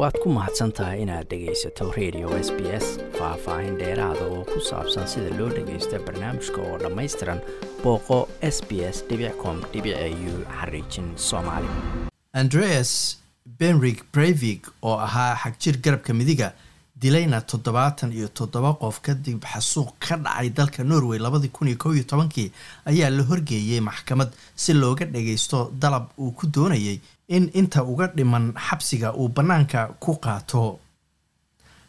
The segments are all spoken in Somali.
waad ku mahadsan tahay inaad dhegaysato radio s b s faah-faahin dheeraada oo ku saabsan sida loo dhagaysto barnaamijka oo dhammaystiran booqo s b s com u xariijin soomaali. Andreas benrig brevig oo ahaa xagjir garabka midiga dilayna toddobaatan iyo toddoba qof kadib xasuuq ka dhacay dalka norway labadii kun iyo kow iyo tobankii ayaa la horgeeyey maxkamad si looga dhagaysto dalab uu ku doonayay in inta uga dhiman xabsiga uu bannaanka ku qaato.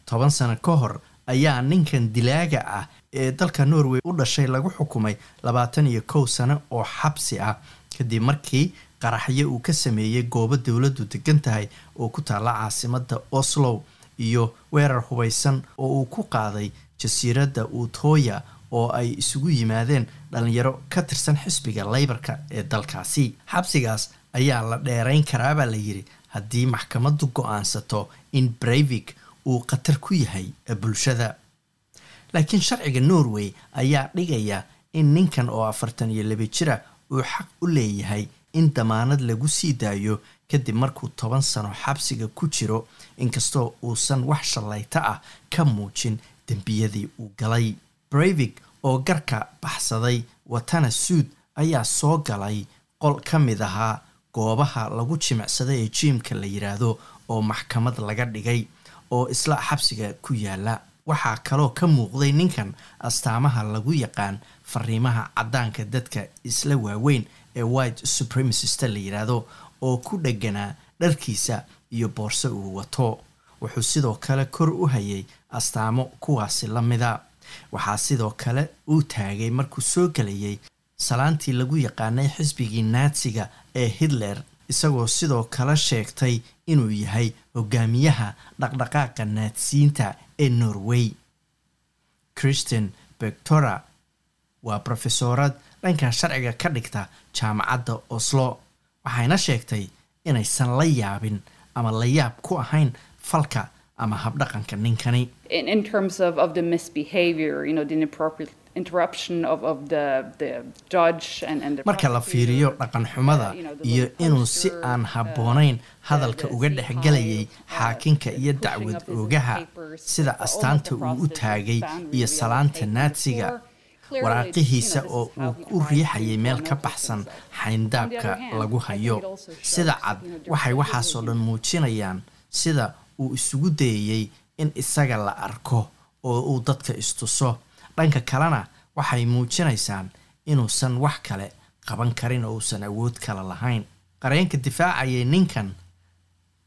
Toban sano ka hor ayaa ninkan dilaaga ah ee dalka norway u dhashay lagu xukumay labaatan iyo kow sano oo xabsi ah kadib markii qaraxyo uu ka sameeyey goobo dowladdu degan tahay oo ku taalla caasimada oslow iyo weerar hubaysan oo uu ku qaaday jasiiradda utoya oo ay isugu yimaadeen dhalinyaro ka tirsan xisbiga leybarka ee dalkaasi. Xabsigaas ayaa la dheerayn karaabaa la yidhi haddii maxkamaddu go'aansato in brevik uu khatar ku yahay bulshada. Laakiin sharciga norway ayaa dhigaya in ninkan oo afartan iyo laba jira uu xaq u leeyahay in damaanad lagu sii daayo kadib markuu toban sano xabsiga ku jiro inkastoo uusan wax shallayto ah ka muujin dembiyadii uu galay. Brevik oo garka baxsaday watana suud ayaa soo galay. Qol ka mid ahaa goobaha lagu jimicsada ee jiimka la yiraahdo oo maxkamad laga dhigay oo isla xabsiga ku yaalla waxaa kaloo ka muuqday ninkan astaamaha lagu yaqaan fariimaha caddaanka dadka isla waaweyn ee white supremacista la yiraahdo oo ku dheganaa dharkiisa iyo boorse uu wato. Wuxuu sidoo kale kor u hayay astaamo kuwaasi la mida. Waxaa sidoo kale uu taagay markuu soo gelayay salaantii lagu yaqaanay xisbigii naatsiga ee hitler isagoo sidoo kale sheegtay inuu yahay hogaamiyaha dhaqdhaqaaqa naadsiinta ee norway. Christian bectora waa brofesoorad dhanka sharciga ka dhigta jaamacadda oslo waxayna sheegtay inaysan la yaabin ama la yaab ku ahayn falka ama habdhaqanka ninkani marka la fiiriyo dhaqan xumada iyo inuu si aan habboonayn hadalka uga dhexgelayay xaakinka iyo dacwad oogaha sida astaanta uu u taagay iyo salaanta naatsiga waraaqihiisa oo uu u riixayay meel ka baxsan xayndaabka lagu hayo. sida cad waxay waxaasoo dhan muujinayaan sida uu isugu dayayey in isaga la arko oo uu dadka istuso dhanka kalena waxay muujinaysaan inuusan wax kale qaban karin oo uusan awood kale lahayn. Qareenka difaacayay ninkan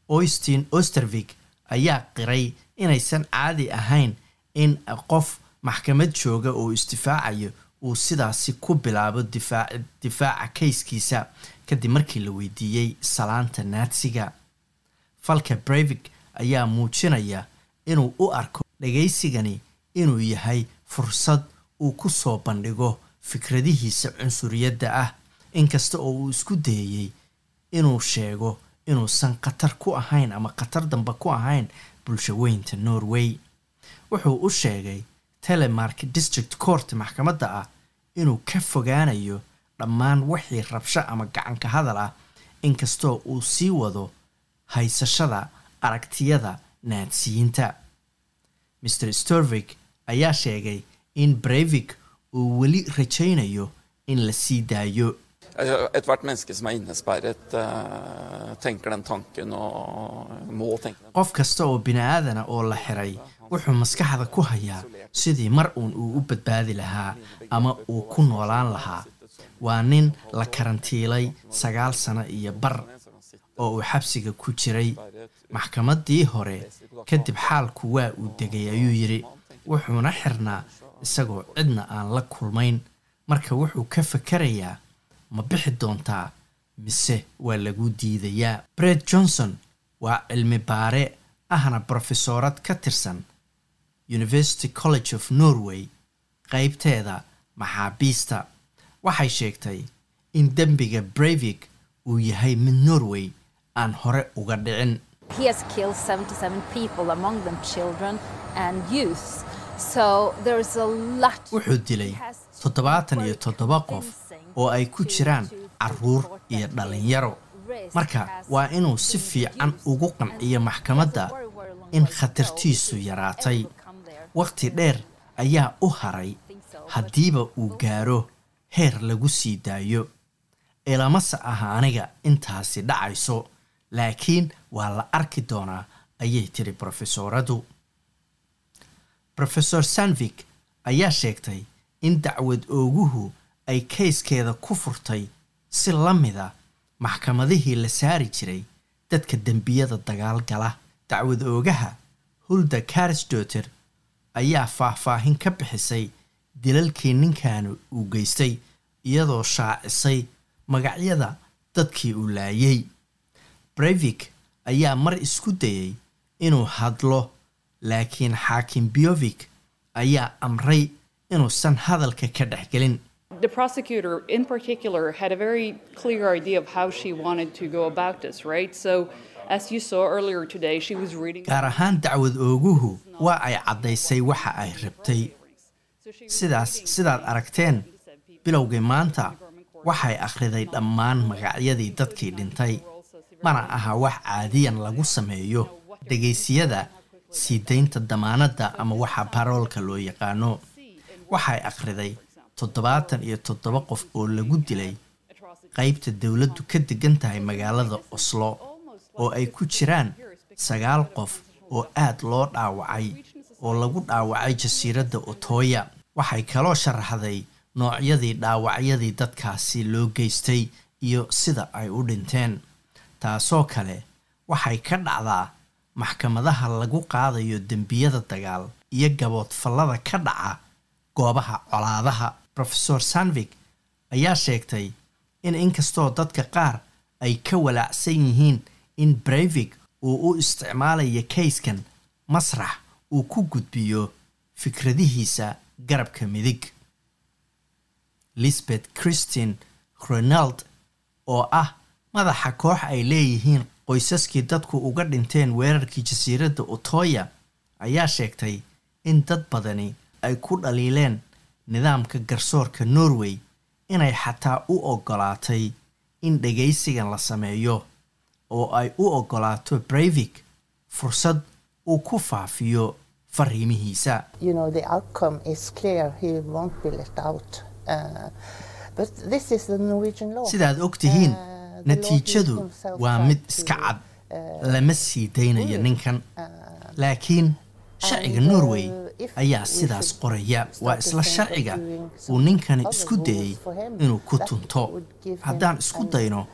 oystin ostervik ayaa qiray inaysan caadi ahayn in qof maxkamad jooga oo isdifaacayo uu sidaasi ku bilaabo difaaca kayskiisa kadib markii la weydiiyey salaanta naatsiga. Falka brevik ayaa muujinaya inuu u arko dhagaysigani inuu yahay fursad uu ku soo bandhigo fikradihiisa cunsuriyadda ah. Inkasta oo uu isku dayayey inuu sheego inuusan khatar ku ahayn ama khatar dambe ku ahayn bulshaweynta norway. Wuxuu u sheegay telemark district court maxkamadda ah inuu ka fogaanayo dhammaan wixii rabsho ama gacanka hadal ah. Inkastoo uu sii wado haysashada aragtiyada naadsiyiinta mr storvik ayaa sheegay in brevik uu weli rajaynayo in la sii daayo. Qof kasta oo bini aadana oo la xiray wuxuu maskaxda ku hayaa sidii mar uun uu u badbaadi lahaa ama uu ku noolaan lahaa. Waa nin la karantiilay sagaal sano iyo bar oo uu xabsiga ku jiray. Maxkamaddii hore kadib xaalku waa uu degay ayuu yidhi wuxuuna xirnaa isagoo cidna aan la kulmayn. Marka wuxuu ka fakarayaa ma bixi doontaa mise waa lagu diidayaa? Bred johnson waa cilmi baare ahna brofesoorad ka tirsan university college of norway qaybteeda maxaabiista. Waxay sheegtay in dembiga brevik uu yahay mid norway aan hore uga dhicin wuxuu dilay toddobaatan iyo toddoba qof oo ay ku jiraan carruur iyo dhalinyaro marka waa inuu si fiican ugu qanciyo maxkamadda in khatartiisu yaraatay. wakhti dheer ayaa u haray haddiiba uu gaaro heer lagu sii daayo. Ilamase aha aniga intaasi dhacayso laakiin waa la arki doonaa ayay tiri brofesoradu rofesor sanvik ayaa sheegtay in dacwad ooguhu ay kayskeeda ku furtay si la mida maxkamadihii la saari jiray dadka dembiyada dagaalgala. Dacwad oogaha hulda karisdoter ayaa faahfaahin ka bixisay dilalkii ninkan uu geystay iyadoo shaacisay magacyada dadkii uu laayay. Brevik ayaa mar isku dayay inuu hadlo laakiin xaakim biovik ayaa amray inuusan hadalka ka dhexgelin The prosecutor, in particular, had a very clear idea of how she wanted to go about this, right? So, as you saw earlier today, she was reading. gaar ahaan dacwad ooguhu waa ay caddaysay waxa ay rabtay sidaas sidaad aragteen bilowgii maanta waxay akhriday dhammaan magacyadii dadkii dhintay mana aha wax caadiyan lagu sameeyo dhegaysiyada sii daynta damaanadda ama waxa baroolka loo yaqaano waxay akhriday toddobaatan iyo toddoba qof oo lagu dilay qaybta dowladdu ka degan tahay magaalada oslo oo ay ku jiraan sagaal qof oo aad loo dhaawacay oo lagu dhaawacay jasiiradda otoya waxay kaloo sharaxday noocyadii dhaawacyadii dadkaasi loo geystay iyo sida ay u dhinteen. Taasoo kale waxay ka dhacdaa maxkamadaha lagu qaadayo dembiyada dagaal iyo gaboodfallada ka dhaca goobaha colaadaha. Rofesor sanvik ayaa sheegtay in inkastoo dadka qaar ay ka walaacsan yihiin in brevik uu u isticmaalayo kayskan masrax uu ku gudbiyo fikradihiisa garabka midig. Lisbeth christine ronald oo ah madaxa koox ay leeyihiin qoysaskii dadku uga dhinteen weerarkii jasiiradda otoya ayaa sheegtay in dad badani ay ku dhaliileen nidaamka garsoorka norway inay xataa u oggolaatay in dhagaysigan la sameeyo oo ay u oggolaato brevik fursad uu ku faafiyo fariimihiisa. Uh, sidaad og tihiin Uh, natiijadu waa mid iska cad uh, lama sii daynayo ninkan. laakiin sharciga uh, norway ayaa sidaas qoraya. waa isla sharciga uu ninkani isku him, inuu ku tunto. haddaan isku dayno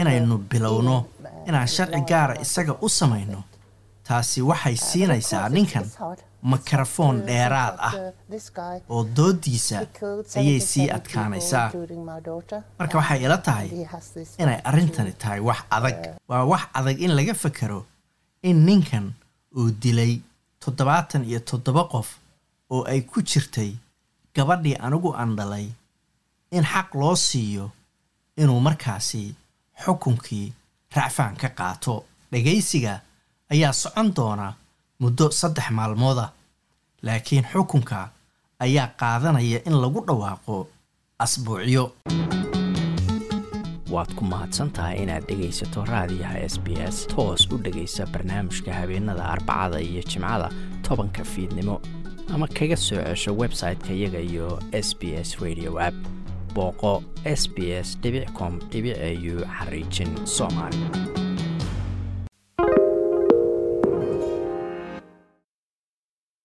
inaynu bilowno uh, inaan sharci gaara isaga u samayno taasi waxay siinaysaa ninkan Uh, dheeraad ah oo doodiisa ayay 77 sii adkaanaysaa. marka waxay ila tahay inay arrintani tahay wax adag. Waa wax adag in laga fakero in ninkan uu dilay toddobaatan iyo toddoba qof oo ay ku jirtay gabadhii anigu aan dhalay in xaq loo siiyo inuu markaasi xukunkii racfaan ka qaato. Dhagaysiga ayaa socon doona muddo saddex maalmooda laakiin xukunka ayaa qaadanaya in lagu dhawaaqo asbuucyo. Waad ku mahadsantahay inaad dhegaysato raadiyaha s b s toos u dhegaysa barnaamijka habeenada arbacada iyo jimcada tobanka fiidnimo ama kaga soo cesho website-ka iyaga iyo s b s radio app. Booqo s b s com au xariijin soomaali